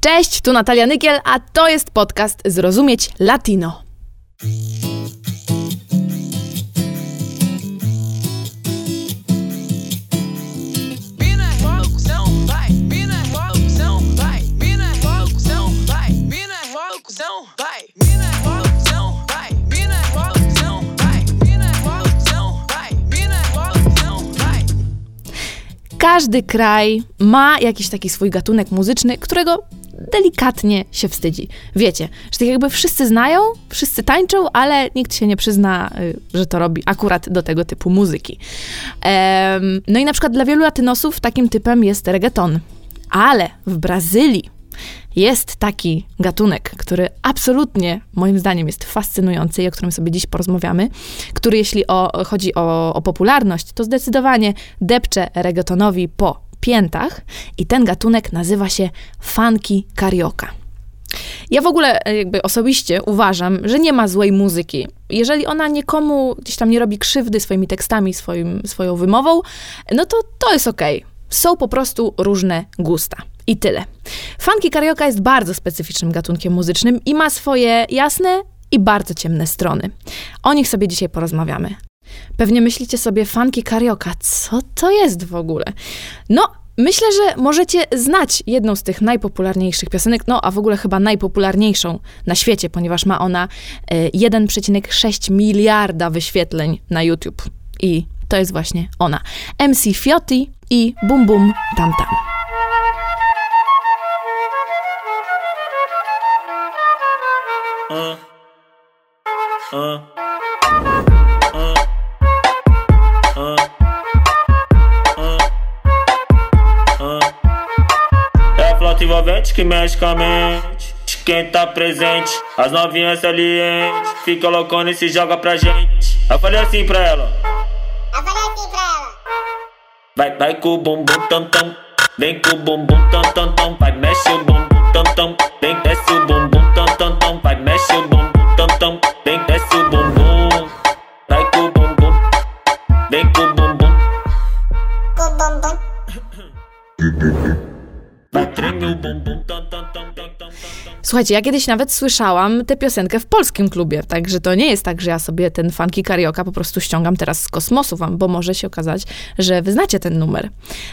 Cześć, tu Natalia Nykiel, a to jest podcast Zrozumieć Latino. Każdy kraj ma jakiś taki swój gatunek muzyczny, którego delikatnie się wstydzi. Wiecie, że tak jakby wszyscy znają, wszyscy tańczą, ale nikt się nie przyzna, y, że to robi akurat do tego typu muzyki. No i na przykład dla wielu latynosów takim typem jest reggaeton. Ale w Brazylii jest taki gatunek, który absolutnie moim zdaniem jest fascynujący i o którym sobie dziś porozmawiamy, który jeśli o, chodzi o, o popularność, to zdecydowanie depcze reggaetonowi po piętach i ten gatunek nazywa się funky carioca. Ja w ogóle e, jakby osobiście uważam, że nie ma złej muzyki. Jeżeli ona nikomu gdzieś tam nie robi krzywdy swoimi tekstami, swoim, swoją wymową, no to to jest okej. Okay. Są po prostu różne gusta. I tyle. Funky carioca jest bardzo specyficznym gatunkiem muzycznym i ma swoje jasne i bardzo ciemne strony. O nich sobie dzisiaj porozmawiamy. Pewnie myślicie sobie, funky carioca, co to jest w ogóle? No, myślę, że możecie znać jedną z tych najpopularniejszych piosenek, no a w ogóle chyba najpopularniejszą na świecie, ponieważ ma ona 1,6 e, miliarda wyświetleń na YouTube. I to jest właśnie ona. MC Fiotti i Bum Bum Tam Tam. Uh, uh. Envolvente que mexe com a mente. Quem tá presente, as novinhas salientes. Fica loucona e se joga pra gente. Eu falei assim pra ela. Eu falei assim pra ela. Vai, vai com o bumbum tam tam. Vem com o bumbum tam tam tam. Vai, mexe o bumbum tam tam. Vem, desce o bumbum tam tam tam. Vai, mexe o bumbum tam tam. Vem, desce o bumbum. Vai com o bumbum. Vem com o bumbum. Com o bumbum. Słuchajcie, ja kiedyś nawet słyszałam tę piosenkę w polskim klubie, także to nie jest tak, że ja sobie ten funky karaoke po prostu ściągam teraz z kosmosu wam, bo może się okazać, że wy znacie ten numer.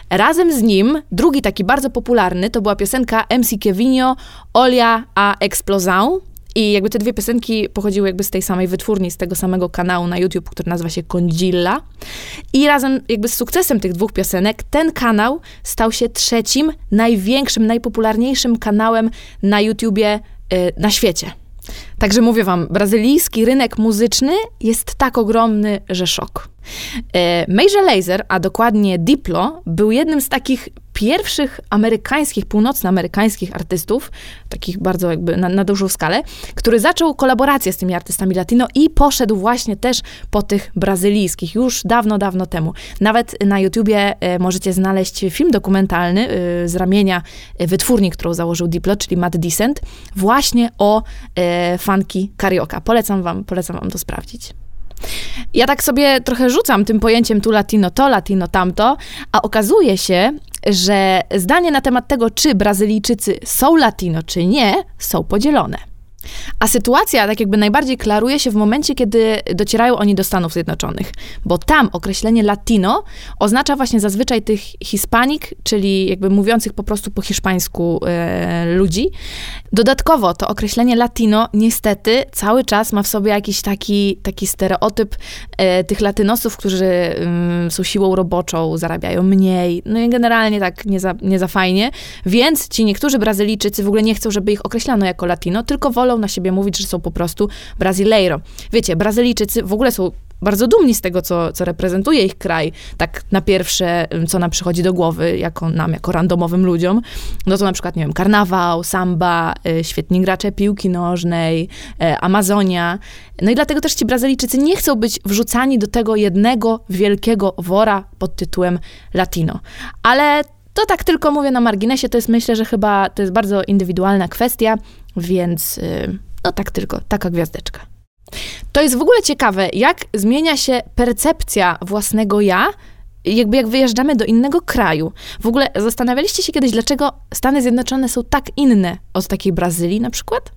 Razem z nim, drugi taki bardzo popularny, to była piosenka MC Kevinio, Olia a Explosão, i jakby te dwie piosenki pochodziły jakby z tej samej wytwórni, z tego samego kanału na YouTube, który nazywa się Condzilla. I razem jakby z sukcesem tych dwóch piosenek, ten kanał stał się trzecim, największym, najpopularniejszym kanałem na YouTubie yy, na świecie. Także mówię wam, brazylijski rynek muzyczny jest tak ogromny, że szok. E, Major Lazer, a dokładnie Diplo, był jednym z takich pierwszych amerykańskich, północnoamerykańskich artystów, takich bardzo jakby na, na dużą skalę, który zaczął kolaborację z tymi artystami latino i poszedł właśnie też po tych brazylijskich, już dawno, dawno temu. Nawet na YouTubie e, możecie znaleźć film dokumentalny e, z ramienia wytwórni, którą założył Diplo, czyli Matt Decent, właśnie o funky karaoke. Polecam wam, polecam wam to sprawdzić. Ja tak sobie trochę rzucam tym pojęciem tu latino to, latino tamto, a okazuje się, że zdanie na temat tego, czy Brazylijczycy są latino, czy nie, są podzielone. A sytuacja tak jakby najbardziej klaruje się w momencie, kiedy docierają oni do Stanów Zjednoczonych, bo tam określenie latino oznacza właśnie zazwyczaj tych hispanik, czyli jakby mówiących po prostu po hiszpańsku e, ludzi. Dodatkowo to określenie latino niestety cały czas ma w sobie jakiś taki, taki stereotyp e, tych latynosów, którzy mm, są siłą roboczą, zarabiają mniej, no i generalnie tak nie za, nie za fajnie, więc ci niektórzy Brazylijczycy w ogóle nie chcą, żeby ich określano jako latino, tylko wolą na siebie mówić, że są po prostu Brasileiro. Wiecie, Brazylijczycy w ogóle są bardzo dumni z tego, co, co reprezentuje ich kraj, tak na pierwsze, co nam przychodzi do głowy, jako nam, jako randomowym ludziom, no to na przykład, nie wiem, karnawał, samba, y, świetni gracze piłki nożnej, y, Amazonia. No i dlatego też ci Brazylijczycy nie chcą być wrzucani do tego jednego wielkiego wora pod tytułem Latino. Ale to tak tylko mówię na marginesie, to jest myślę, że chyba to jest bardzo indywidualna kwestia, więc y, no tak tylko, taka gwiazdeczka. To jest w ogóle ciekawe, jak zmienia się percepcja własnego ja, jakby jak wyjeżdżamy do innego kraju. W ogóle zastanawialiście się kiedyś, dlaczego Stany Zjednoczone są tak inne od takiej Brazylii na przykład?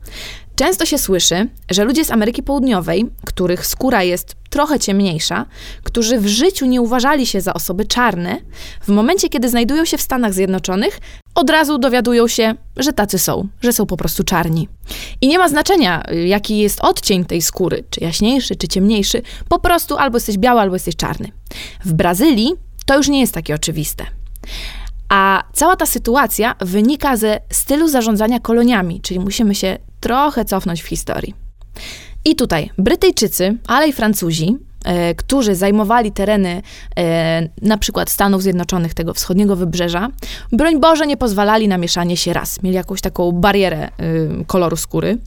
Często się słyszy, że ludzie z Ameryki Południowej, których skóra jest trochę ciemniejsza, którzy w życiu nie uważali się za osoby czarne, w momencie, kiedy znajdują się w Stanach Zjednoczonych, od razu dowiadują się, że tacy są, że są po prostu czarni. I nie ma znaczenia, jaki jest odcień tej skóry, czy jaśniejszy, czy ciemniejszy, po prostu albo jesteś biały, albo jesteś czarny. W Brazylii to już nie jest takie oczywiste. A cała ta sytuacja wynika ze stylu zarządzania koloniami, czyli musimy się trochę cofnąć w historii. I tutaj Brytyjczycy, ale i Francuzi, e, którzy zajmowali tereny e, na przykład Stanów Zjednoczonych, tego wschodniego wybrzeża, broń Boże nie pozwalali na mieszanie się raz. Mieli jakąś taką barierę e, koloru skóry.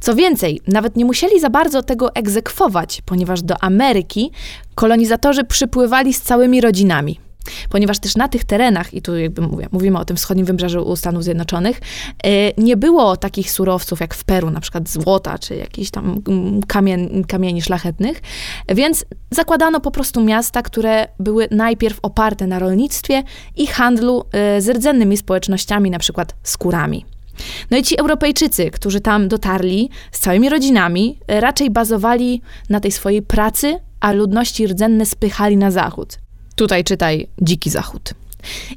Co więcej, nawet nie musieli za bardzo tego egzekwować, ponieważ do Ameryki kolonizatorzy przypływali z całymi rodzinami ponieważ też na tych terenach, i tu jakby mówię, mówimy o tym wschodnim wybrzeżu Stanów Zjednoczonych, e, nie było takich surowców jak w Peru, na przykład złota, czy jakichś tam mm, kamien, kamieni szlachetnych, więc zakładano po prostu miasta, które były najpierw oparte na rolnictwie i handlu z rdzennymi społecznościami, na przykład skórami. No i ci Europejczycy, którzy tam dotarli z całymi rodzinami, e, raczej bazowali na tej swojej pracy, a ludności rdzenne spychali na zachód. Tutaj czytaj Dziki Zachód.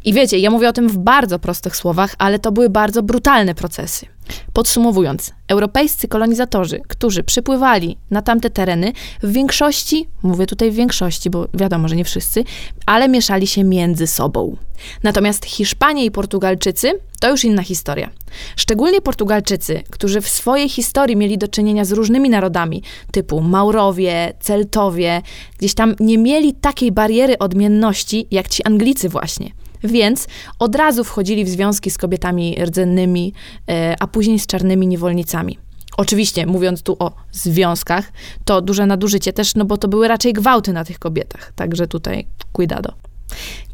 I wiecie, ja mówię o tym w bardzo prostych słowach, ale to były bardzo brutalne procesy. Podsumowując, europejscy kolonizatorzy, którzy przypływali na tamte tereny, w większości, mówię tutaj w większości, bo wiadomo, że nie wszyscy, ale mieszali się między sobą. Natomiast Hiszpanie i Portugalczycy to już inna historia. Szczególnie Portugalczycy, którzy w swojej historii mieli do czynienia z różnymi narodami, typu Maurowie, Celtowie, gdzieś tam nie mieli takiej bariery odmienności jak ci Anglicy właśnie. Więc od razu wchodzili w związki z kobietami rdzennymi, e, a później z czarnymi niewolnicami. Oczywiście, mówiąc tu o związkach, to duże nadużycie też, no bo to były raczej gwałty na tych kobietach. Także tutaj cuidado.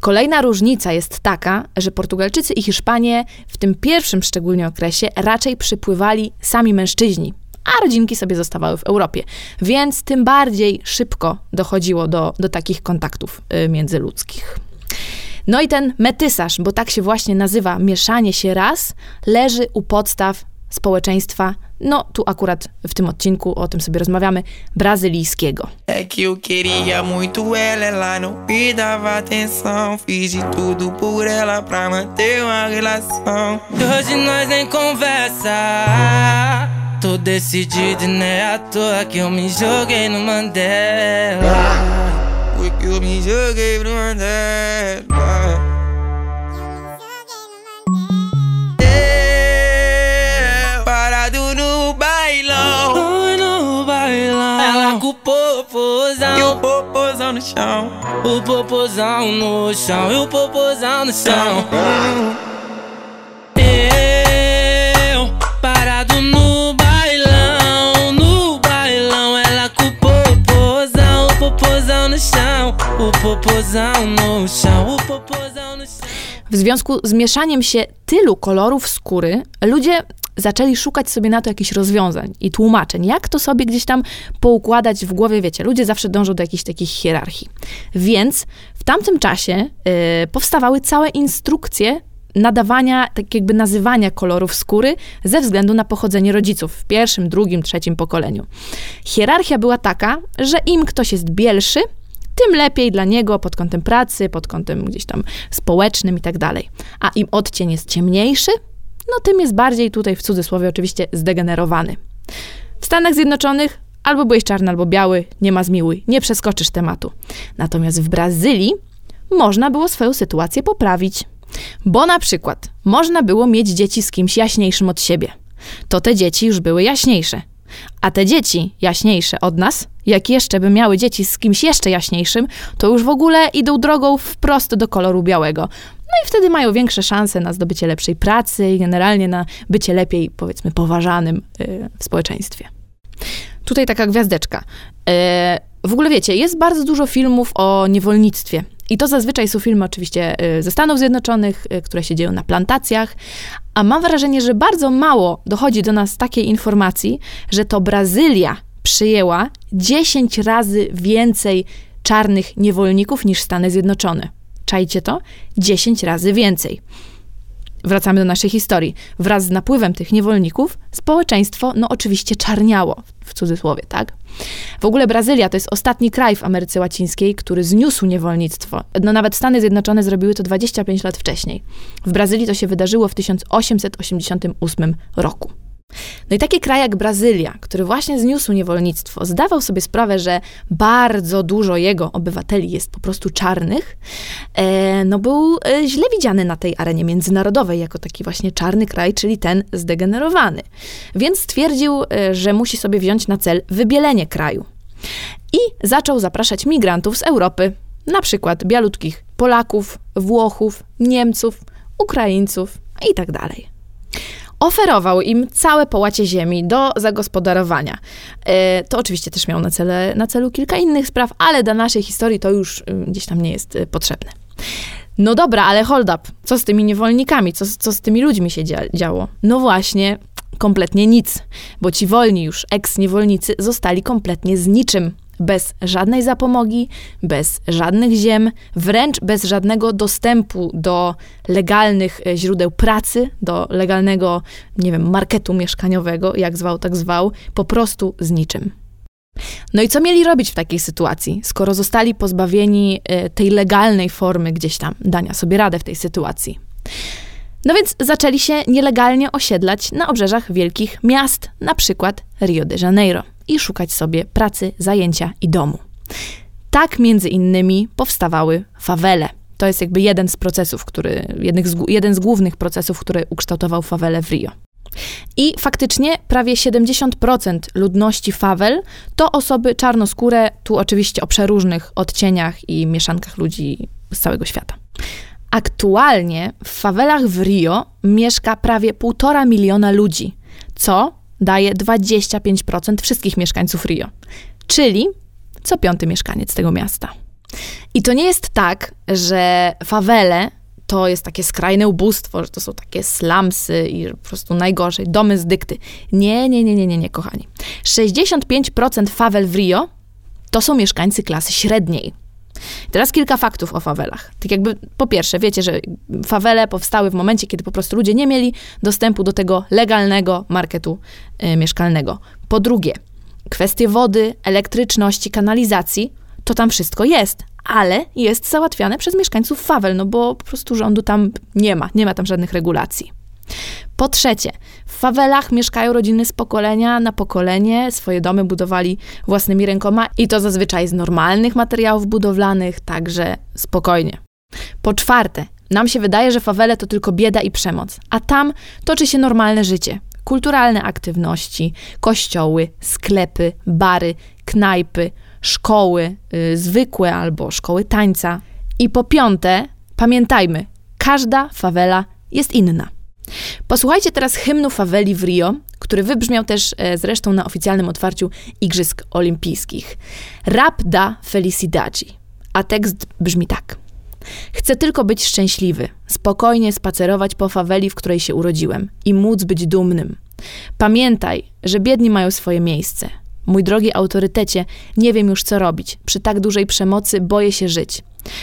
Kolejna różnica jest taka, że Portugalczycy i Hiszpanie w tym pierwszym szczególnie okresie raczej przypływali sami mężczyźni, a rodzinki sobie zostawały w Europie. Więc tym bardziej szybko dochodziło do, do takich kontaktów y, międzyludzkich. No i ten metysaż, bo tak się właśnie nazywa mieszanie się ras, leży u podstaw społeczeństwa, no tu akurat w tym odcinku o tym sobie rozmawiamy, brazylijskiego. É que eu queria muito ela, ela dava atenção. Fiz de tudo por ela pra manter uma relação. Hoje nós nem conversa. Tô decidido, né? À toa que eu me joguei no Mandela. Que eu me joguei pro Mandela. É, parado no bailão. No bailão. Ela com o popozão. E o popozão no chão. O popozão no chão. E o popozão no chão. Popozão. O popozão no chão. W związku z mieszaniem się tylu kolorów skóry, ludzie zaczęli szukać sobie na to jakichś rozwiązań i tłumaczeń, jak to sobie gdzieś tam poukładać w głowie, wiecie, ludzie zawsze dążą do jakichś takich hierarchii. Więc w tamtym czasie y, powstawały całe instrukcje nadawania, tak jakby nazywania kolorów skóry ze względu na pochodzenie rodziców w pierwszym, drugim, trzecim pokoleniu. Hierarchia była taka, że im ktoś jest bielszy, tym lepiej dla niego pod kątem pracy, pod kątem gdzieś tam społecznym i tak dalej. A im odcień jest ciemniejszy, no tym jest bardziej tutaj w cudzysłowie oczywiście zdegenerowany. W Stanach Zjednoczonych albo byłeś czarny, albo biały, nie ma zmiłuj, nie przeskoczysz tematu. Natomiast w Brazylii można było swoją sytuację poprawić. Bo na przykład można było mieć dzieci z kimś jaśniejszym od siebie. To te dzieci już były jaśniejsze. A te dzieci jaśniejsze od nas, jak jeszcze by miały dzieci z kimś jeszcze jaśniejszym, to już w ogóle idą drogą wprost do koloru białego. No i wtedy mają większe szanse na zdobycie lepszej pracy i generalnie na bycie lepiej, powiedzmy, poważanym yy, w społeczeństwie. Tutaj taka gwiazdeczka. W ogóle wiecie, jest bardzo dużo filmów o niewolnictwie. I to zazwyczaj są filmy oczywiście y, ze Stanów Zjednoczonych, y, które się dzieją na plantacjach, a mam wrażenie, że bardzo mało dochodzi do nas takiej informacji, że to Brazylia przyjęła 10 razy więcej czarnych niewolników niż Stany Zjednoczone. Czajcie to? 10 razy więcej. Wracamy do naszej historii. Wraz z napływem tych niewolników społeczeństwo, no oczywiście, czarniało, w cudzysłowie, tak? W ogóle Brazylia to jest ostatni kraj w Ameryce Łacińskiej, który zniósł niewolnictwo. No nawet Stany Zjednoczone zrobiły to 25 lat wcześniej. W Brazylii to się wydarzyło w 1888 roku. No i taki kraj jak Brazylia, który właśnie zniósł niewolnictwo, zdawał sobie sprawę, że bardzo dużo jego obywateli jest po prostu czarnych, e, no był e, źle widziany na tej arenie międzynarodowej jako taki właśnie czarny kraj, czyli ten zdegenerowany. Więc stwierdził, e, że musi sobie wziąć na cel wybielenie kraju. I zaczął zapraszać migrantów z Europy, na przykład bialutkich Polaków, Włochów, Niemców, Ukraińców i tak oferował im całe połacie ziemi do zagospodarowania. E, to oczywiście też miał na, cele, na celu kilka innych spraw, ale dla naszej historii to już y, gdzieś tam nie jest y, potrzebne. No dobra, ale hold up. Co z tymi niewolnikami? Co, co z tymi ludźmi się działo? No właśnie, kompletnie nic, bo ci wolni już eks-niewolnicy zostali kompletnie z niczym bez żadnej zapomogi, bez żadnych ziem, wręcz bez żadnego dostępu do legalnych e, źródeł pracy, do legalnego, nie wiem, marketu mieszkaniowego, jak zwał, tak zwał, po prostu z niczym. No i co mieli robić w takiej sytuacji, skoro zostali pozbawieni e, tej legalnej formy gdzieś tam dania sobie radę w tej sytuacji? No więc zaczęli się nielegalnie osiedlać na obrzeżach wielkich miast, na przykład Rio de Janeiro i szukać sobie pracy, zajęcia i domu. Tak między innymi powstawały fawele. To jest jakby jeden z procesów, który, z, jeden z głównych procesów, który ukształtował fawele w Rio. I faktycznie prawie 70% ludności fawel to osoby czarnoskóre, tu oczywiście o przeróżnych odcieniach i mieszankach ludzi z całego świata. Aktualnie w fawelach w Rio mieszka prawie półtora miliona ludzi, co daje 25% wszystkich mieszkańców Rio, czyli co piąty mieszkaniec tego miasta. I to nie jest tak, że fawele to jest takie skrajne ubóstwo, że to są takie slumsy i po prostu najgorzej, domy z dykty. Nie, nie, nie, nie, nie, nie, kochani. 65% fawel w Rio to są mieszkańcy klasy średniej. Teraz kilka faktów o fawelach. Tak jakby, po pierwsze, wiecie, że fawele powstały w momencie, kiedy po prostu ludzie nie mieli dostępu do tego legalnego marketu y, mieszkalnego. Po drugie, kwestie wody, elektryczności, kanalizacji, to tam wszystko jest, ale jest załatwiane przez mieszkańców fawel, no bo po prostu rządu tam nie ma, nie ma tam żadnych regulacji. Po trzecie, w fawelach mieszkają rodziny z pokolenia na pokolenie, swoje domy budowali własnymi rękoma i to zazwyczaj z normalnych materiałów budowlanych, także spokojnie. Po czwarte, nam się wydaje, że fawele to tylko bieda i przemoc, a tam toczy się normalne życie. Kulturalne aktywności, kościoły, sklepy, bary, knajpy, szkoły, yy, zwykłe albo szkoły tańca. I po piąte, pamiętajmy, każda fawela jest inna. Posłuchajcie teraz hymnu faweli w Rio, który wybrzmiał też e, zresztą na oficjalnym otwarciu Igrzysk Olimpijskich. Rap da felicidade. A tekst brzmi tak. Chcę tylko być szczęśliwy, spokojnie spacerować po faweli, w której się urodziłem i móc być dumnym. Pamiętaj, że biedni mają swoje miejsce. Mój drogi autorytecie, nie wiem już co robić. Przy tak dużej przemocy boję się żyć.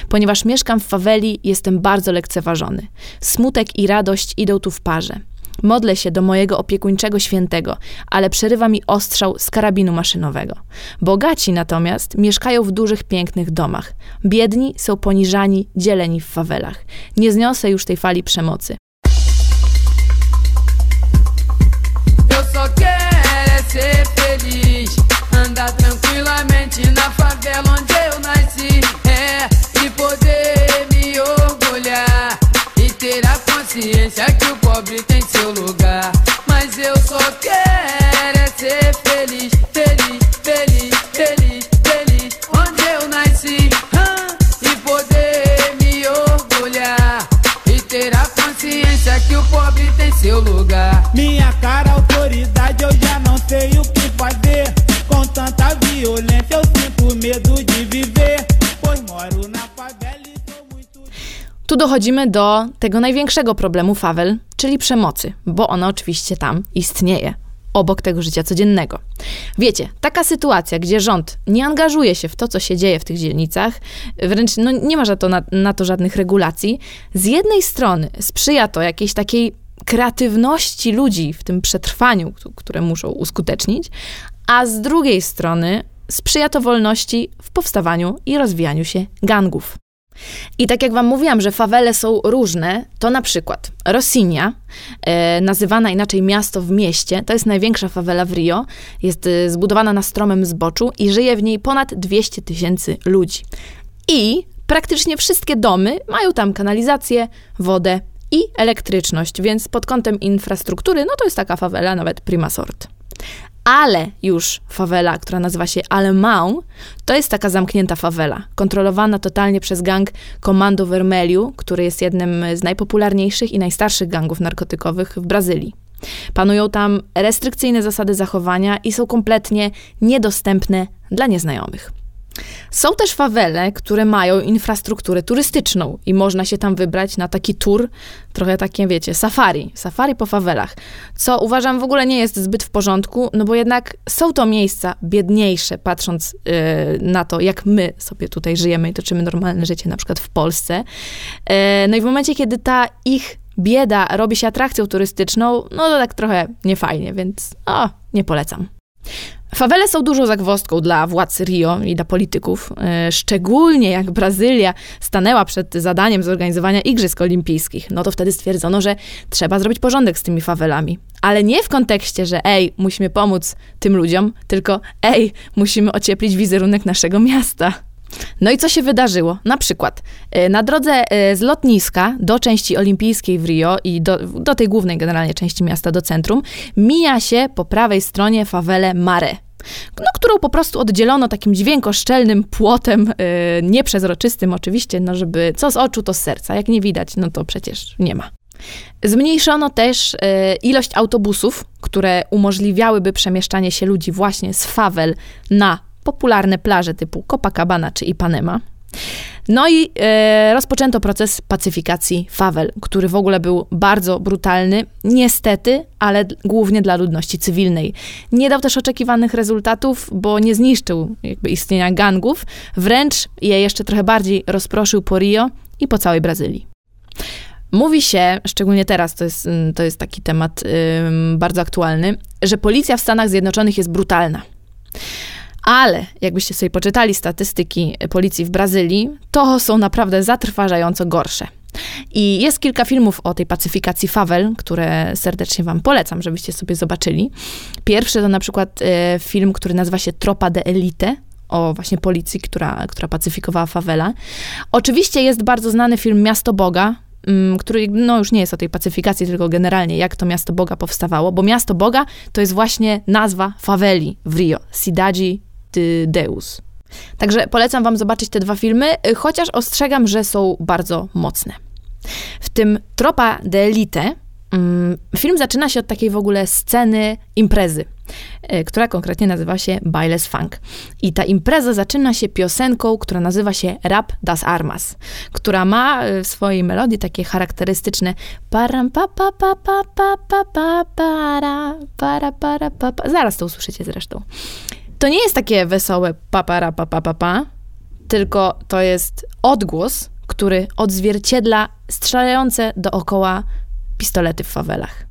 Ponieważ mieszkam w faweli, jestem bardzo lekceważony. Smutek i radość idą tu w parze. Modlę się do mojego opiekuńczego świętego, ale przerywa mi ostrzał z karabinu maszynowego. Bogaci natomiast mieszkają w dużych, pięknych domach. Biedni są poniżani, dzieleni w fawelach. Nie zniosę już tej fali przemocy. feliz, andar tranquilamente na favela onde eu nasci. E poder me orgulhar e ter a consciência que o pobre tem seu lugar. Mas eu só quero é ser feliz, feliz, feliz, feliz, feliz. Onde eu nasci, e poder me orgulhar e ter a consciência que o pobre tem seu lugar. Minha cara, autoridade, eu já não sei o que fazer. Com tanta violência, eu sinto medo de viver. Tu dochodzimy do tego największego problemu fawel, czyli przemocy, bo ona oczywiście tam istnieje. obok tego życia codziennego. Wiecie, taka sytuacja, gdzie rząd nie angażuje się w to, co się dzieje w tych dzielnicach, wręcz no, nie ma za to na, na to żadnych regulacji, z jednej strony sprzyja to jakiejś takiej kreatywności ludzi w tym przetrwaniu, które muszą uskutecznić, a z drugiej strony sprzyja to wolności w powstawaniu i rozwijaniu się gangów. I tak jak wam mówiłam, że fawele są różne, to na przykład Rossinia, e, nazywana inaczej miasto w mieście, to jest największa fawela w Rio, jest e, zbudowana na stromym zboczu i żyje w niej ponad 200 tysięcy ludzi. I praktycznie wszystkie domy mają tam kanalizację, wodę i elektryczność, więc pod kątem infrastruktury, no to jest taka fawela nawet prima sort ale już fawela, która nazywa się Alemão, to jest taka zamknięta fawela, kontrolowana totalnie przez gang Comando Vermelho, który jest jednym z najpopularniejszych i najstarszych gangów narkotykowych w Brazylii. Panują tam restrykcyjne zasady zachowania i są kompletnie niedostępne dla nieznajomych. Są też fawele, które mają infrastrukturę turystyczną i można się tam wybrać na taki tour, trochę takie, wiecie, safari, safari po fawelach, co uważam w ogóle nie jest zbyt w porządku, no bo jednak są to miejsca biedniejsze, patrząc yy, na to, jak my sobie tutaj żyjemy i toczymy normalne życie, na przykład w Polsce. Yy, no i w momencie, kiedy ta ich bieda robi się atrakcją turystyczną, no to tak trochę niefajnie, więc o, nie polecam. Fawele są dużą zagwozdką dla władz Rio i dla polityków, e, szczególnie jak Brazylia stanęła przed zadaniem zorganizowania Igrzysk Olimpijskich. No to wtedy stwierdzono, że trzeba zrobić porządek z tymi fawelami. Ale nie w kontekście, że ej, musimy pomóc tym ludziom, tylko ej, musimy ocieplić wizerunek naszego miasta. No i co się wydarzyło? Na przykład e, na drodze e, z lotniska do części olimpijskiej w Rio i do, do tej głównej generalnie części miasta, do centrum, mija się po prawej stronie fawelę Mare no, którą po prostu oddzielono takim dźwiękoszczelnym płotem, yy, nieprzezroczystym oczywiście, no żeby co z oczu, to z serca. Jak nie widać, no to przecież nie ma. Zmniejszono też y, ilość autobusów, które umożliwiałyby przemieszczanie się ludzi właśnie z fawel na popularne plaże typu Copacabana czy Ipanema. No i e, rozpoczęto proces pacyfikacji fawel, który w ogóle był bardzo brutalny, niestety, ale głównie dla ludności cywilnej. Nie dał też oczekiwanych rezultatów, bo nie zniszczył jakby istnienia gangów, wręcz je jeszcze trochę bardziej rozproszył po Rio i po całej Brazylii. Mówi się, szczególnie teraz, to jest, to jest taki temat bardzo aktualny, że policja w Stanach Zjednoczonych jest brutalna. Ale jakbyście sobie poczytali statystyki policji w Brazylii, to są naprawdę zatrważająco gorsze. I jest kilka filmów o tej pacyfikacji fawel, które serdecznie Wam polecam, żebyście sobie zobaczyli. Pierwszy to na przykład e, film, który nazywa się Tropa de Elite, o właśnie policji, która, która pacyfikowała fawela. Oczywiście jest bardzo znany film Miasto Boga, mm, który no, już nie jest o tej pacyfikacji, tylko generalnie jak to Miasto Boga powstawało, bo Miasto Boga to jest właśnie nazwa faweli w Rio, Cidade Deus. Także polecam wam zobaczyć te dwa filmy, chociaż ostrzegam, że są bardzo mocne. W tym Tropa de Elite mm, film zaczyna się od takiej w ogóle sceny imprezy, e, która konkretnie nazywa się Bailes Funk. I ta impreza zaczyna się piosenką, która nazywa się Rap das Armas, która ma w swojej melodii takie charakterystyczne param pa pa pa pa pa pa pa para para para pa, pa. Zaraz to usłyszycie zresztą to nie jest takie wesołe papara pa, pa, pa, pa, tylko to jest odgłos, który odzwierciedla strzelające dookoła pistolety w fawelach.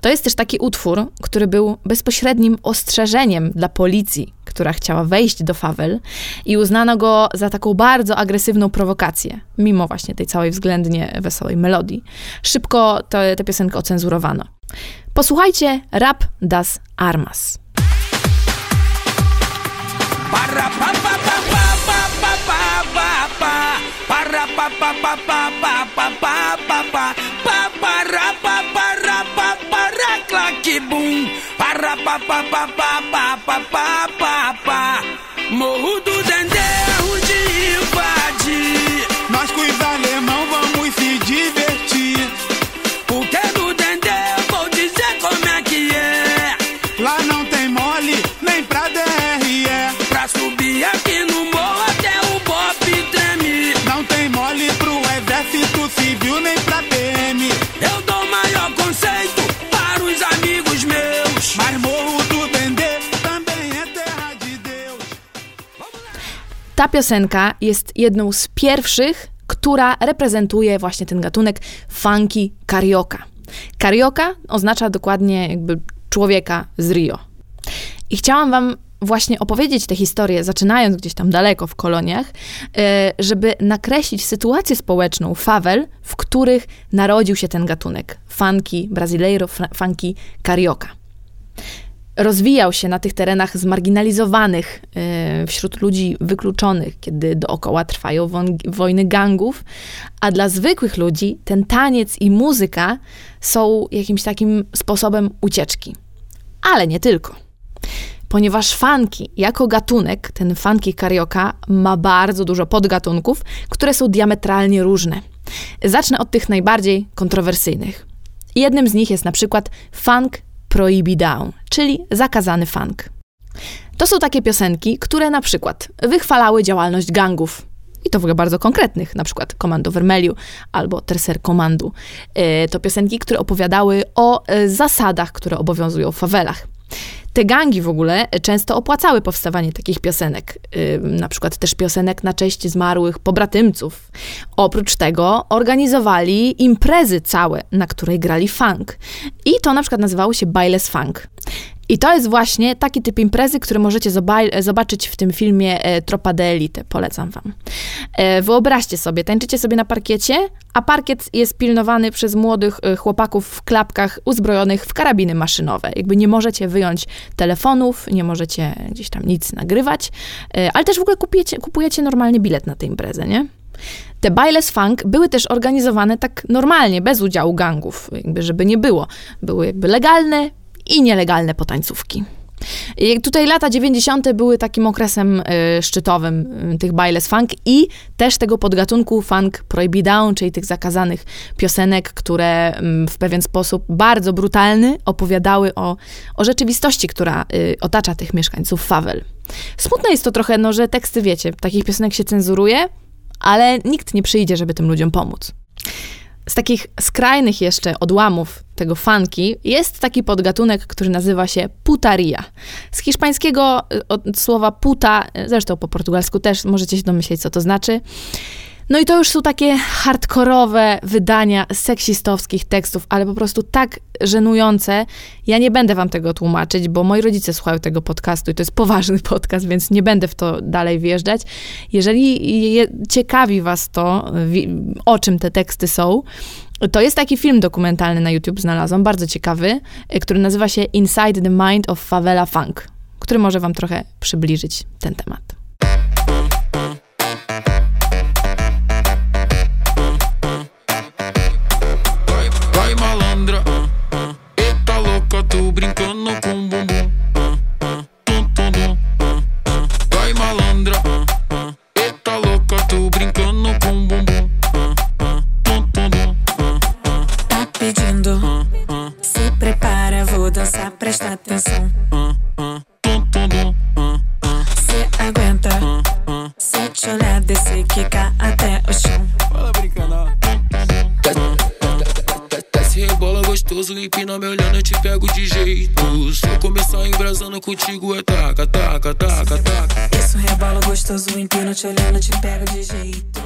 To jest też taki utwór, który był bezpośrednim ostrzeżeniem dla policji, która chciała wejść do fawel i uznano go za taką bardzo agresywną prowokację, mimo właśnie tej całej względnie wesołej melodii. Szybko tę piosenkę ocenzurowano. Posłuchajcie Rap das Armas. Morro do ta piosenka jest jedną z pierwszych, która reprezentuje właśnie ten gatunek funky carioca. Carioca oznacza dokładnie jakby człowieka z Rio. I chciałam wam właśnie opowiedzieć tę historię, zaczynając gdzieś tam daleko w koloniach, e, żeby nakreślić sytuację społeczną fawel, w których narodził się ten gatunek funky, brasileiro, funky carioca. Rozwijał się na tych terenach zmarginalizowanych, e, wśród ludzi wykluczonych, kiedy dookoła trwają wojny gangów, a dla zwykłych ludzi ten taniec i muzyka są jakimś takim sposobem ucieczki. Ale nie tylko ponieważ funky jako gatunek, ten funky carioca ma bardzo dużo podgatunków, które są diametralnie różne. Zacznę od tych najbardziej kontrowersyjnych. Jednym z nich jest na przykład funk prohibidown, czyli zakazany funk. To są takie piosenki, które na przykład wychwalały działalność gangów, i to w ogóle bardzo konkretnych, na przykład Komando Vermeliu albo Tercer Komandu. E, to piosenki, które opowiadały o e, zasadach, które obowiązują w fawelach. Te gangi w ogóle często opłacały powstawanie takich piosenek, yy, na przykład też piosenek na cześć zmarłych pobratymców. Oprócz tego organizowali imprezy całe, na której grali funk. I to na przykład nazywało się Bailes Funk. I to jest właśnie taki typ imprezy, który możecie zobaczyć w tym filmie e, Tropa de Elite. Polecam wam. E, wyobraźcie sobie, tańczycie sobie na parkiecie, a parkiet jest pilnowany przez młodych e, chłopaków w klapkach uzbrojonych w karabiny maszynowe. Jakby nie możecie wyjąć telefonów, nie możecie gdzieś tam nic nagrywać, ale też w ogóle kupujecie, kupujecie normalnie bilet na tę imprezę, nie? Te bailes funk były też organizowane tak normalnie, bez udziału gangów, jakby żeby nie było. Były jakby legalne, i nielegalne potańcówki. I tutaj lata 90. były takim okresem y, szczytowym y, tych bailes funk i też tego podgatunku funk prohibidown, czyli tych zakazanych piosenek, które y, w pewien sposób bardzo brutalny opowiadały o, o rzeczywistości, która y, otacza tych mieszkańców fawel. Smutne jest to trochę, no, że teksty, wiecie, takich piosenek się cenzuruje, ale nikt nie przyjdzie, żeby tym ludziom pomóc. Z takich skrajnych jeszcze odłamów tego funky jest taki podgatunek, który nazywa się putaria. Z hiszpańskiego y, od słowa puta, zresztą po portugalsku też możecie się domyśleć, co to znaczy. No i to już są takie hardkorowe wydania seksistowskich tekstów, ale po prostu tak żenujące. Ja nie będę wam tego tłumaczyć, bo moi rodzice słuchają tego podcastu i to jest poważny podcast, więc nie będę w to dalej wjeżdżać. Jeżeli je, ciekawi was to, o czym te teksty są, to jest taki film dokumentalny na YouTube, znalazłam, bardzo ciekawy, który nazywa się Inside the Mind of Favela Funk, który może wam trochę przybliżyć ten temat. Contigo, é taca, taca, taca, taca. Isso rebola gostoso, empino te olhando, te pego de jeito.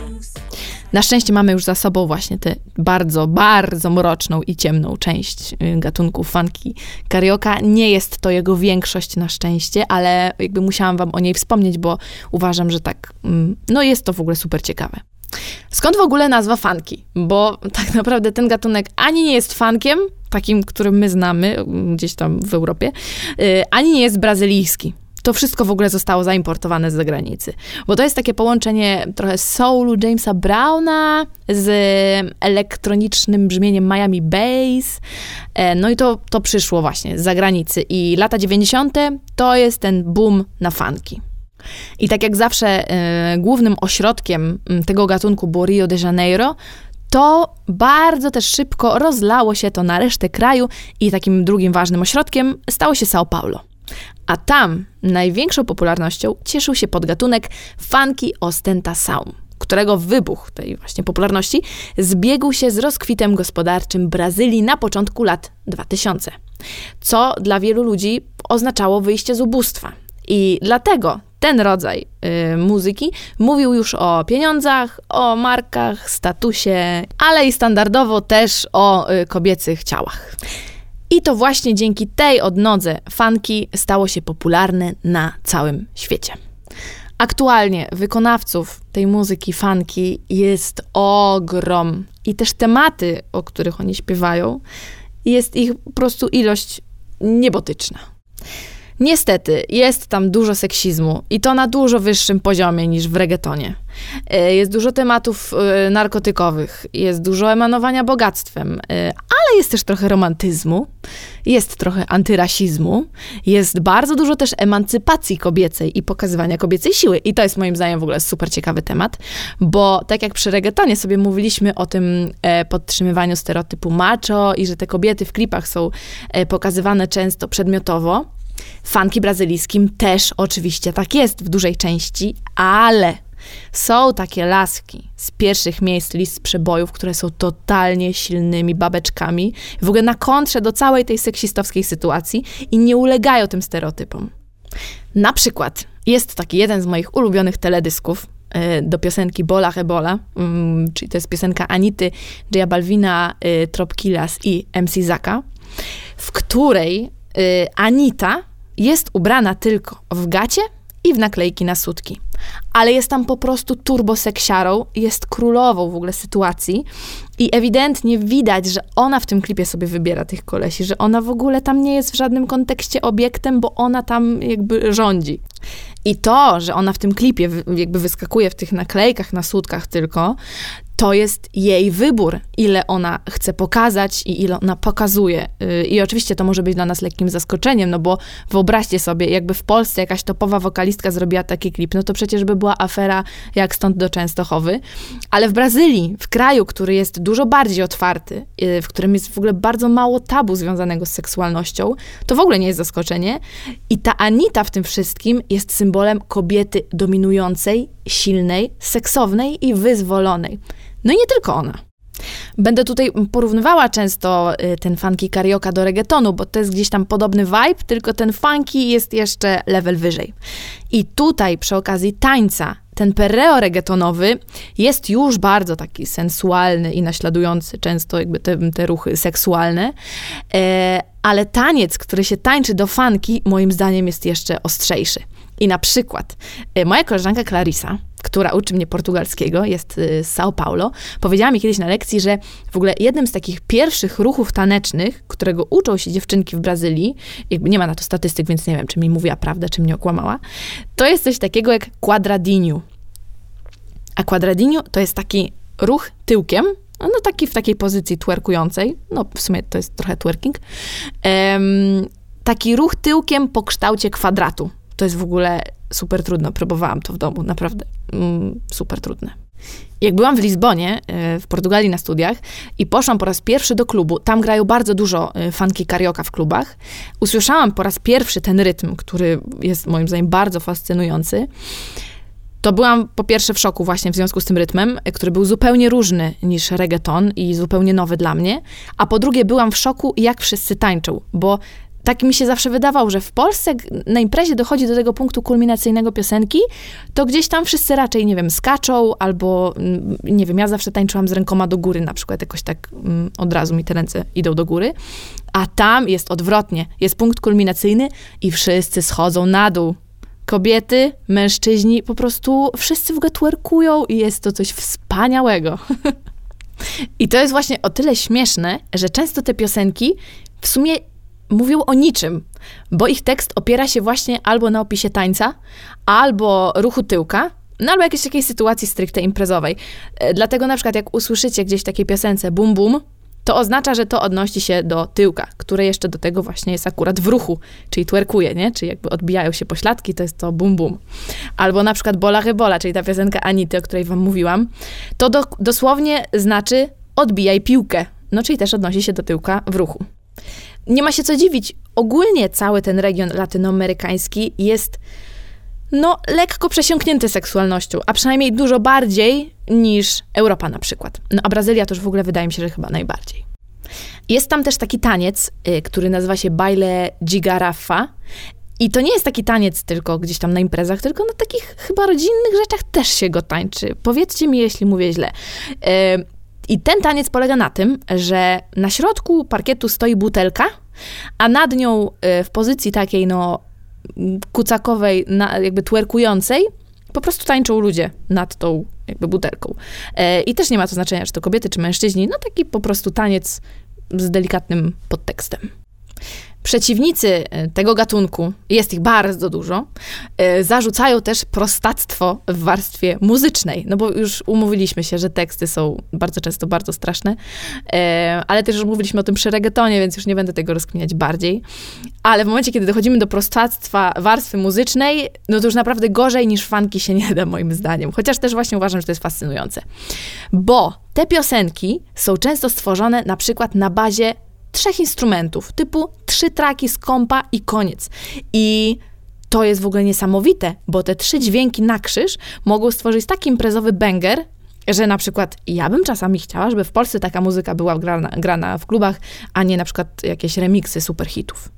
Na szczęście mamy już za sobą właśnie tę bardzo, bardzo mroczną i ciemną część y, gatunku funky karioka. Nie jest to jego większość na szczęście, ale jakby musiałam wam o niej wspomnieć, bo uważam, że tak, mm, no jest to w ogóle super ciekawe. Skąd w ogóle nazwa funky? Bo tak naprawdę ten gatunek ani nie jest funkiem, takim, który my znamy gdzieś tam w Europie, y, ani nie jest brazylijski. To wszystko w ogóle zostało zaimportowane z zagranicy. Bo to jest takie połączenie trochę soulu Jamesa Browna z elektronicznym brzmieniem Miami Bass. E, no i to, to przyszło właśnie z zagranicy. I lata 90. to jest ten boom na funky. I tak jak zawsze y, głównym ośrodkiem tego gatunku było Rio de Janeiro, to bardzo też szybko rozlało się to na resztę kraju i takim drugim ważnym ośrodkiem stało się São Paulo. A tam największą popularnością cieszył się podgatunek funky ostentação, którego wybuch tej właśnie popularności zbiegł się z rozkwitem gospodarczym Brazylii na początku lat 2000, co dla wielu ludzi oznaczało wyjście z ubóstwa. I dlatego ten rodzaj y, muzyki mówił już o pieniądzach, o markach, statusie, ale i standardowo też o y, kobiecych ciałach. I to właśnie dzięki tej odnodze funky stało się popularne na całym świecie. Aktualnie wykonawców tej muzyki funky jest ogrom i też tematy, o których oni śpiewają, jest ich po prostu ilość niebotyczna. Niestety, jest tam dużo seksizmu i to na dużo wyższym poziomie niż w reggaetonie. E, jest dużo tematów e, narkotykowych, jest dużo emanowania bogactwem, e, ale jest też trochę romantyzmu, jest trochę antyrasizmu, jest bardzo dużo też emancypacji kobiecej i pokazywania kobiecej siły. I to jest moim zdaniem w ogóle super ciekawy temat, bo tak jak przy reggaetonie sobie mówiliśmy o tym podtrzymywaniu stereotypu macho i że te kobiety w klipach są pokazywane często przedmiotowo, Fanki brazylijskim też oczywiście tak jest w dużej części, ale są takie laski z pierwszych miejsc list przebojów, które są totalnie silnymi babeczkami, w ogóle na kontrze do całej tej seksistowskiej sytuacji i nie ulegają tym stereotypom. Na przykład jest taki jeden z moich ulubionych teledysków e, do piosenki Bola Hebola, mm, czyli to jest piosenka Anity, J Balvina, e, Tropkilas i MC Zaka, w której y, Anita jest ubrana tylko w gacie i w naklejki na sutki. Ale jest tam po prostu turboseksiarą, jest królową w ogóle sytuacji i ewidentnie widać, że ona w tym klipie sobie wybiera tych kolesi, że ona w ogóle tam nie jest w żadnym kontekście obiektem, bo ona tam jakby rządzi. I to, że ona w tym klipie jakby wyskakuje w tych naklejkach na sutkach tylko, to jest jej wybór, ile ona chce pokazać i ile ona pokazuje. Y, I oczywiście to może być dla nas lekkim zaskoczeniem, no bo wyobraźcie sobie, jakby w Polsce jakaś topowa wokalistka zrobiła taki klip, no to przecież by była afera jak stąd do Częstochowy. Ale w Brazylii, w kraju, który jest dużo bardziej otwarty, y, w którym jest w ogóle bardzo mało tabu związanego z seksualnością, to w ogóle nie jest zaskoczenie. I ta Anita w tym wszystkim jest symbolem kobiety dominującej, silnej, seksownej i wyzwolonej. No i nie tylko ona. Będę tutaj porównywała często y, ten funky karioka do reggaetonu, bo to jest gdzieś tam podobny vibe, tylko ten funky jest jeszcze level wyżej. I tutaj przy okazji tańca ten perreo reggaetonowy jest już bardzo taki sensualny i naśladujący często jakby te, te ruchy seksualne, e, ale taniec, który się tańczy do funky, moim zdaniem jest jeszcze ostrzejszy. I na przykład e, moja koleżanka Clarissa, która uczy mnie portugalskiego, jest y, z São Paulo, powiedziała mi kiedyś na lekcji, że w ogóle jednym z takich pierwszych ruchów tanecznych, którego uczą się dziewczynki w Brazylii, jakby nie ma na to statystyk, więc nie wiem, czy mi mówiła prawdę, czy mnie okłamała, to jest coś takiego jak quadradinho. A quadradinho to jest taki ruch tyłkiem, no taki w takiej pozycji twerkującej, no w sumie to jest trochę twerking, um, taki ruch tyłkiem po kształcie kwadratu. To jest w ogóle super trudno. Próbowałam to w domu, naprawdę mm, super trudne. Jak byłam w Lizbonie, e, w Portugalii na studiach i poszłam po raz pierwszy do klubu, tam grają bardzo dużo e, fanki karioka w klubach, usłyszałam po raz pierwszy ten rytm, który jest moim zdaniem bardzo fascynujący, to byłam po pierwsze w szoku właśnie w związku z tym rytmem, e, który był zupełnie różny niż reggaeton i zupełnie nowy dla mnie, a po drugie byłam w szoku, jak wszyscy tańczą, bo tak mi się zawsze wydawało, że w Polsce na imprezie dochodzi do tego punktu kulminacyjnego piosenki, to gdzieś tam wszyscy raczej, nie wiem, skaczą albo, mm, nie wiem, ja zawsze tańczyłam z rękoma do góry na przykład, jakoś tak mm, od razu mi te ręce idą do góry, a tam jest odwrotnie, jest punkt kulminacyjny i wszyscy schodzą na dół. Kobiety, mężczyźni, po prostu wszyscy w twerkują i jest to coś wspaniałego. I to jest właśnie o tyle śmieszne, że często te piosenki w sumie mówią o niczym, bo ich tekst opiera się właśnie albo na opisie tańca, albo ruchu tyłka, no albo jakiejś takiej sytuacji stricte imprezowej. E, dlatego na przykład jak usłyszycie gdzieś w takiej piosence bum bum, to oznacza, że to odnosi się do tyłka, które jeszcze do tego właśnie jest akurat w ruchu, czyli twerkuje, nie? Czyli jakby odbijają się pośladki, to jest to bum bum. Albo na przykład bola rybola, czyli ta piosenka Anity, o której wam mówiłam, to do, dosłownie znaczy odbijaj piłkę, no czyli też odnosi się do tyłka w ruchu. Nie ma się co dziwić. Ogólnie cały ten region latynoamerykański jest no, lekko przesiąknięty seksualnością, a przynajmniej dużo bardziej niż Europa na przykład. No a Brazylia to już w ogóle wydaje mi się, że chyba najbardziej. Jest tam też taki taniec, y, który nazywa się baile gigarafa I to nie jest taki taniec tylko gdzieś tam na imprezach, tylko na takich chyba rodzinnych rzeczach też się go tańczy. Powiedzcie mi, jeśli mówię źle. I ten taniec polega na tym, że na środku parkietu stoi butelka, a nad nią e, w pozycji takiej, no, kucakowej, jakby twerkującej, po prostu tańczą ludzie nad tą jakby butelką. E, I też nie ma to znaczenia, czy to kobiety, czy mężczyźni. No taki po prostu taniec z delikatnym podtekstem. Przeciwnicy e, tego gatunku, jest ich bardzo dużo, e, zarzucają też prostactwo w warstwie muzycznej. No bo już umówiliśmy się, że teksty są bardzo często bardzo straszne, e, ale też już mówiliśmy o tym przy reggaetonie, więc już nie będę tego rozkminiać bardziej. Ale w momencie, kiedy dochodzimy do prostactwa warstwy muzycznej, no to już naprawdę gorzej niż fanki się nie da, moim zdaniem. Chociaż też właśnie uważam, że to jest fascynujące. Bo te piosenki są często stworzone na przykład na bazie trzech instrumentów, typu trzy traki z kompa i koniec. I to jest w ogóle niesamowite, bo te trzy dźwięki na krzyż mogą stworzyć taki imprezowy banger, że na przykład ja bym czasami chciała, żeby w Polsce taka muzyka była grana, grana w klubach, a nie na przykład jakieś remiksy superhitów.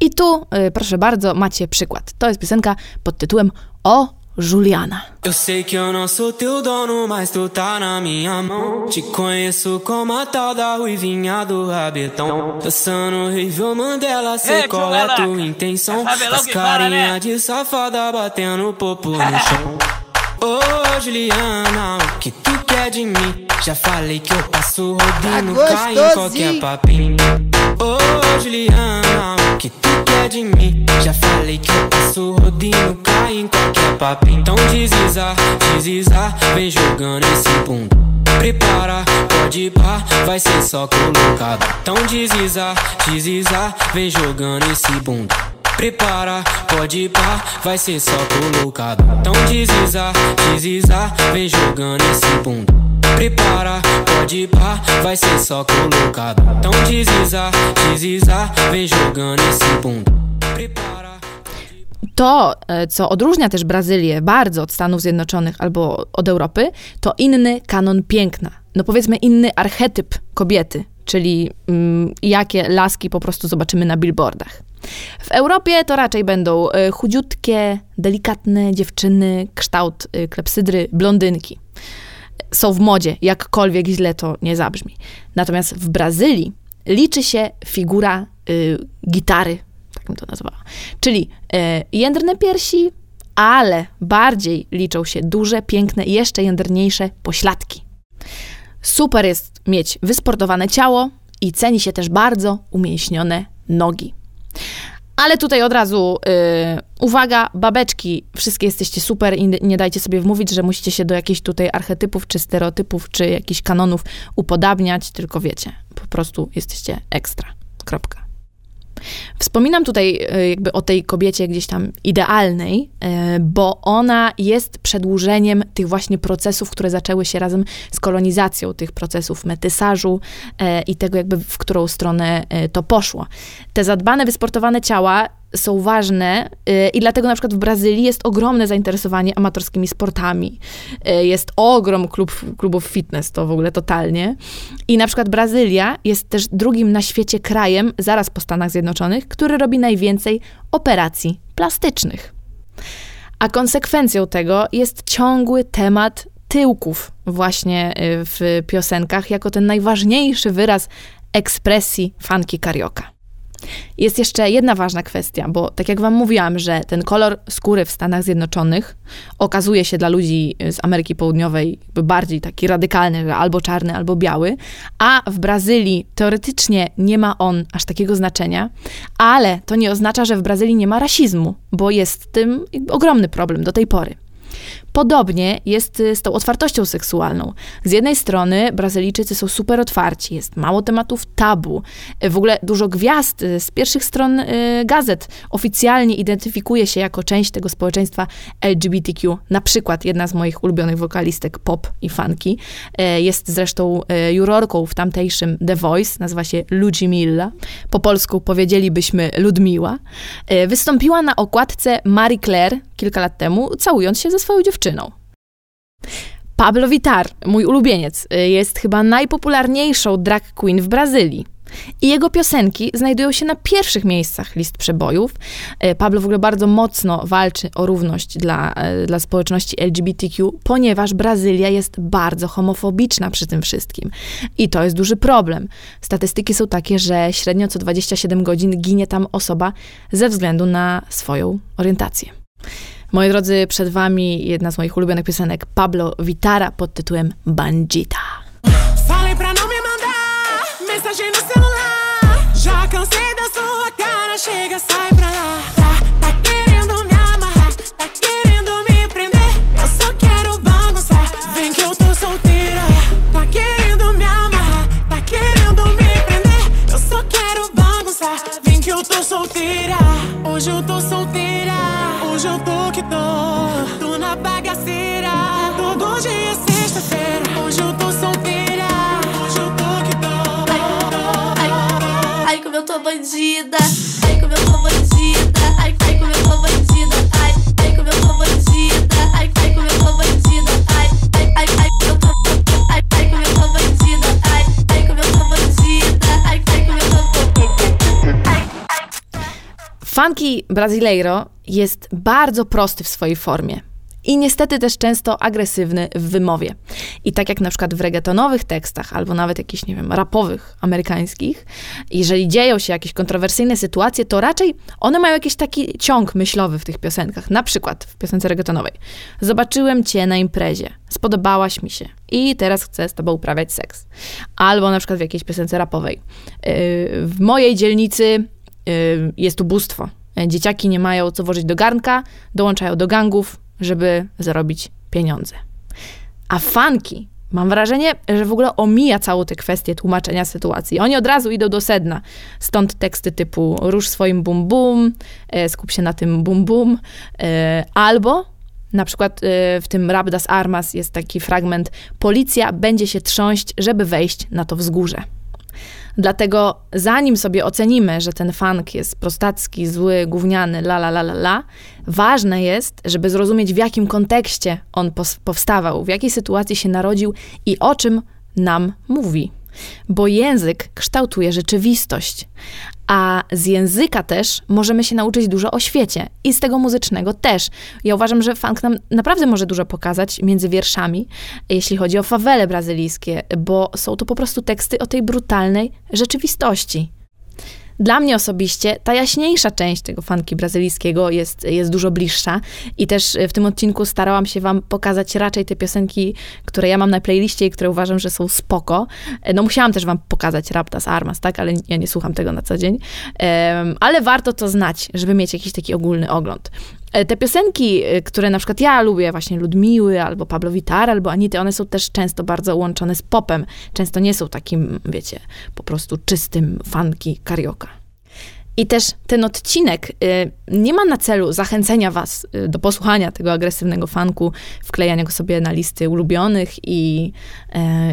I tu, y, proszę bardzo, macie przykład. To jest piosenka pod tytułem O Juliana. Eu sei que eu não sou teu dono, mas tu tá na minha mão. Te conheço como a tal da ruivinha do rabetão. Dançando horrível Mandela, sei qual é tua intenção. As carinha de safada batendo popo no chão. Ô oh, Juliana, o que tu quer de mim? Já falei que eu passo rodinho, tá cai em qualquer papinho. Ô oh, Juliana, de mim? Já falei que eu passo rodinho, cai em qualquer papo. Então desliza, desliza, vem jogando esse bunda. Prepara, pode pá, vai ser só colocado. Então desliza, desliza, vem jogando esse bunda. Prepara, pode pá, vai ser só colocado. Então desliza, desliza, vem jogando esse bunda. Prepara, pode pá, vai ser só colocado. Então vem jogando esse. Prepara. To, e, co odróżnia też Brazylię bardzo od Stanów Zjednoczonych albo od Europy, to inny kanon piękna. No powiedzmy inny archetyp kobiety, czyli mm, jakie laski po prostu zobaczymy na billboardach. W Europie to raczej będą e, chudziutkie, delikatne dziewczyny, kształt e, klepsydry, blondynki. Są w modzie, jakkolwiek źle to nie zabrzmi. Natomiast w Brazylii liczy się figura y, gitary, tak bym to nazwała. Czyli y, jędrne piersi, ale bardziej liczą się duże, piękne jeszcze jędrniejsze pośladki. Super jest mieć wysportowane ciało i ceni się też bardzo umięśnione nogi. Ale tutaj od razu yy, uwaga, babeczki, wszystkie jesteście super i nie dajcie sobie wmówić, że musicie się do jakichś tutaj archetypów, czy stereotypów, czy jakichś kanonów upodabniać, tylko wiecie, po prostu jesteście ekstra. Kropka. Wspominam tutaj e, jakby o tej kobiecie gdzieś tam idealnej, e, bo ona jest przedłużeniem tych właśnie procesów, które zaczęły się razem z kolonizacją tych procesów metysażu e, i tego jakby w którą stronę to poszło. Te zadbane, wysportowane ciała są ważne y, i dlatego na przykład w Brazylii jest ogromne zainteresowanie amatorskimi sportami. Y, jest ogrom klub, klubów fitness, to w ogóle totalnie. I na przykład Brazylia jest też drugim na świecie krajem, zaraz po Stanach Zjednoczonych, który robi najwięcej operacji plastycznych. A konsekwencją tego jest ciągły temat tyłków właśnie y, w piosenkach, jako ten najważniejszy wyraz ekspresji fanki karioka. Jest jeszcze jedna ważna kwestia, bo tak jak Wam mówiłam, że ten kolor skóry w Stanach Zjednoczonych okazuje się dla ludzi z Ameryki Południowej bardziej taki radykalny, że albo czarny, albo biały, a w Brazylii teoretycznie nie ma on aż takiego znaczenia, ale to nie oznacza, że w Brazylii nie ma rasizmu, bo jest tym ogromny problem do tej pory. Podobnie jest y, z tą otwartością seksualną. Z jednej strony Brazylijczycy są super otwarci, jest mało tematów tabu. W ogóle dużo gwiazd y, z pierwszych stron y, gazet oficjalnie identyfikuje się jako część tego społeczeństwa LGBTQ. Na przykład jedna z moich ulubionych wokalistek pop i funky jest zresztą jurorką w tamtejszym The Voice, nazywa się Ludmilla. Po polsku powiedzielibyśmy Ludmiła. Wystąpiła na okładce Marie Claire kilka lat temu, całując się ze swoją dziewczyną. Pablo Vitar, mój ulubieniec, jest chyba najpopularniejszą drag queen w Brazylii. I jego piosenki znajdują się na pierwszych miejscach list przebojów. E, Pablo w ogóle bardzo mocno walczy o równość dla, e, dla społeczności LGBTQ, ponieważ Brazylia jest bardzo homofobiczna przy tym wszystkim. I to jest duży problem. Statystyki są takie, że średnio co 27 godzin ginie tam osoba ze względu na swoją orientację. Moi drodzy, przed wami jedna z moich ulubionych piosenek Pablo Vitara pod tytułem Bandita. Pra não me mandar no celular. Cansei da sua cara, chega, sai pra lá. Tá, querendo me amarrar, tá querendo me prender. Eu só quero vem que eu tô solteira. Tá querendo me amarrar, tá querendo me prender. Eu só quero vem que eu tô solteira. Hoje eu tô solteira, hoje eu. Tô bandida. Ai, como eu tô bandida. Ai, como eu tô bandida. Ai, como eu tô bandida. Ai, como eu tô bandida. Ai, ai, ai, ai, eu tô. Ai, como eu tô bandida. Ai, como eu tô bandida. Ai, como eu ai. Funky Brasileiro jest bardzo prosty w swojej formie. I niestety też często agresywny w wymowie. I tak jak na przykład w reggaetonowych tekstach, albo nawet jakichś, nie wiem, rapowych, amerykańskich, jeżeli dzieją się jakieś kontrowersyjne sytuacje, to raczej one mają jakiś taki ciąg myślowy w tych piosenkach. Na przykład w piosence reggaetonowej. Zobaczyłem cię na imprezie, spodobałaś mi się i teraz chcę z tobą uprawiać seks. Albo na przykład w jakiejś piosence rapowej. Yy, w mojej dzielnicy yy, jest ubóstwo. Dzieciaki nie mają co włożyć do garnka, dołączają do gangów, żeby zarobić pieniądze. A funky, mam wrażenie, że w ogóle omija całą tę kwestię tłumaczenia sytuacji. Oni od razu idą do sedna. Stąd teksty typu rusz swoim bum bum, e, skup się na tym bum bum, e, albo na przykład e, w tym Rap das Armas jest taki fragment policja będzie się trząść, żeby wejść na to wzgórze. Dlatego zanim sobie ocenimy, że ten funk jest prostacki, zły, gówniany, la la la la la, ważne jest, żeby zrozumieć w jakim kontekście on powstawał, w jakiej sytuacji się narodził i o czym nam mówi. Bo język kształtuje rzeczywistość, a z języka też możemy się nauczyć dużo o świecie i z tego muzycznego też. Ja uważam, że funk nam naprawdę może dużo pokazać między wierszami, jeśli chodzi o fawele brazylijskie, bo są to po prostu teksty o tej brutalnej rzeczywistości. Dla mnie osobiście ta jaśniejsza część tego funky brazylijskiego jest, jest dużo bliższa i też w tym odcinku starałam się wam pokazać raczej te piosenki, które ja mam na playliście i które uważam, że są spoko. No musiałam też wam pokazać Raptas Armas, tak, ale ja nie słucham tego na co dzień. Um, ale warto to znać, żeby mieć jakiś taki ogólny ogląd. Te piosenki, które na przykład ja lubię, właśnie Ludmiły, albo Pablo Vittar, albo Anity, one są też często bardzo łączone z popem. Często nie są takim, wiecie, po prostu czystym funky karioka. I też ten odcinek y, nie ma na celu zachęcenia was do posłuchania tego agresywnego funku, wklejania go sobie na listy ulubionych i,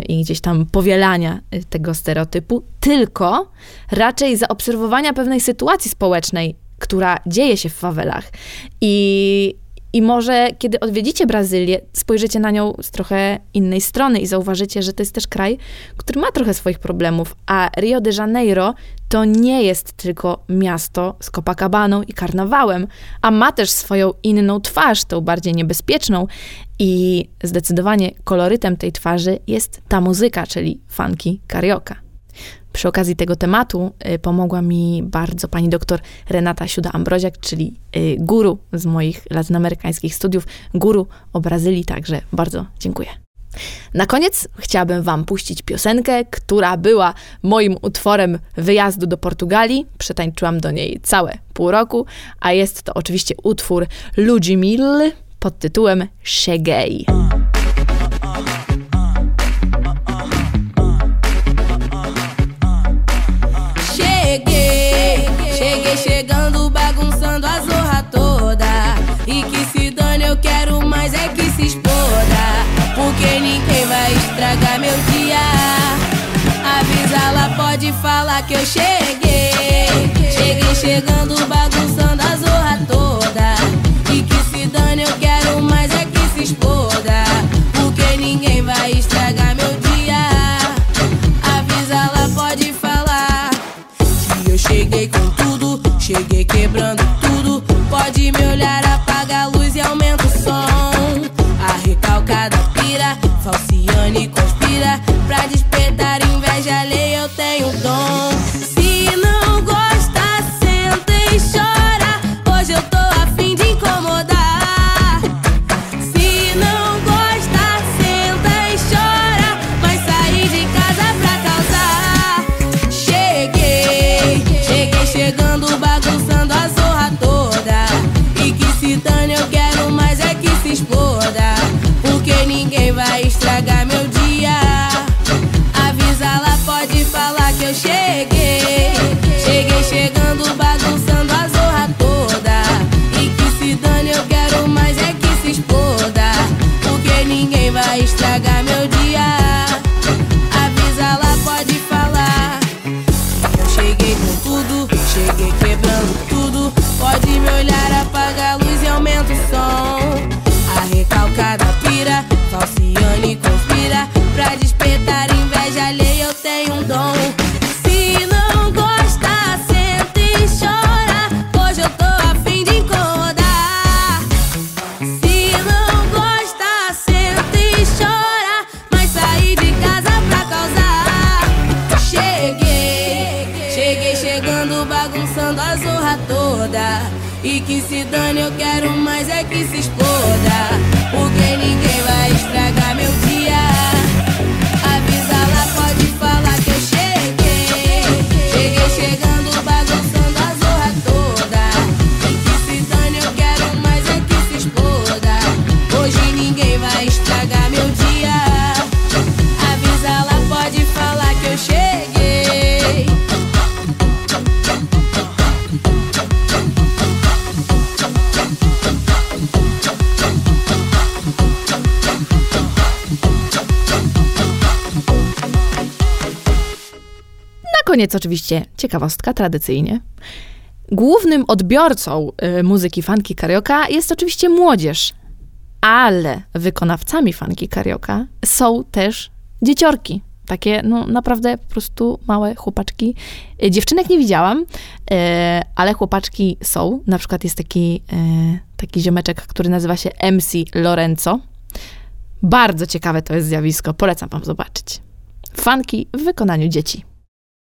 i gdzieś tam powielania tego stereotypu, tylko raczej zaobserwowania pewnej sytuacji społecznej, która dzieje się w fawelach. I, I może kiedy odwiedzicie Brazylię, spojrzycie na nią z trochę innej strony i zauważycie, że to jest też kraj, który ma trochę swoich problemów, a Rio de Janeiro to nie jest tylko miasto z Copacabaną i karnawałem, a ma też swoją inną twarz, tą bardziej niebezpieczną i zdecydowanie kolorytem tej twarzy jest ta muzyka, czyli funky carioca. Przy okazji tego tematu y, pomogła mi bardzo pani doktor Renata Siuda-Ambroziak, czyli y, guru z moich latynoamerykańskich studiów, guru o Brazylii, także bardzo dziękuję. Na koniec chciałabym Wam puścić piosenkę, która była moim utworem wyjazdu do Portugalii. Przetańczyłam do niej całe pół roku, a jest to oczywiście utwór Ludmil pod tytułem. Cheguei, mim quem vai estragar meu dia. Avisa ela, pode falar que eu cheguei. Cheguei chegando, bagunçando a zorra toda. E que se dane, eu quero mais é que se exploda. Porque ninguém vai estragar meu dia. Avisa ela, pode falar. Que eu cheguei com tudo, cheguei quebrando tudo. Pode me E que se dane, eu quero mais é que se exploda. Porque ninguém vai estragar. koniec oczywiście ciekawostka tradycyjnie. Głównym odbiorcą y, muzyki funky karioka jest oczywiście młodzież, ale wykonawcami funky karioka są też dzieciorki. Takie, no naprawdę po prostu małe chłopaczki. Y, dziewczynek nie widziałam, y, ale chłopaczki są. Na przykład jest taki, y, taki ziomeczek, który nazywa się MC Lorenzo. Bardzo ciekawe to jest zjawisko. Polecam wam zobaczyć. Funky w wykonaniu dzieci.